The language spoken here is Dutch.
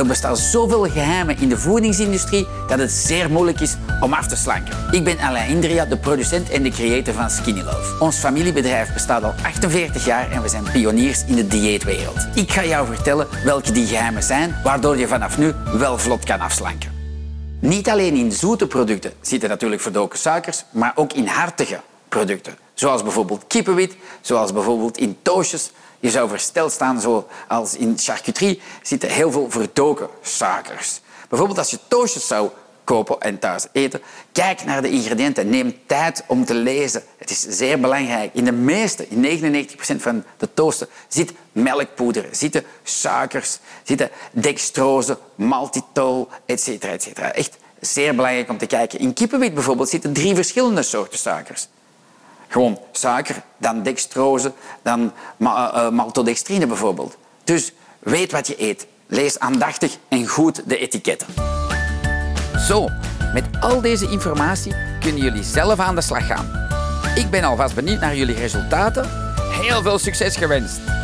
Er bestaan zoveel geheimen in de voedingsindustrie dat het zeer moeilijk is om af te slanken. Ik ben Alain Indria, de producent en de creator van Skinny Love. Ons familiebedrijf bestaat al 48 jaar en we zijn pioniers in de dieetwereld. Ik ga jou vertellen welke die geheimen zijn, waardoor je vanaf nu wel vlot kan afslanken. Niet alleen in zoete producten zitten natuurlijk verdoken suikers, maar ook in hartige producten. Zoals bijvoorbeeld kippenwit, zoals bijvoorbeeld in toastjes. Je zou versteld staan, zoals in charcuterie zitten heel veel verdoken suikers. Bijvoorbeeld als je toastjes zou kopen en thuis eten, kijk naar de ingrediënten. Neem tijd om te lezen. Het is zeer belangrijk. In de meeste, in 99% van de toasten, zit melkpoeder, zitten suikers, zitten dextrose, maltitol, etc. etc. Echt zeer belangrijk om te kijken. In kippenwit bijvoorbeeld zitten drie verschillende soorten suikers. Gewoon suiker, dan dextrose, dan uh, maltodextrine bijvoorbeeld. Dus weet wat je eet. Lees aandachtig en goed de etiketten. Zo, met al deze informatie kunnen jullie zelf aan de slag gaan. Ik ben alvast benieuwd naar jullie resultaten. Heel veel succes gewenst!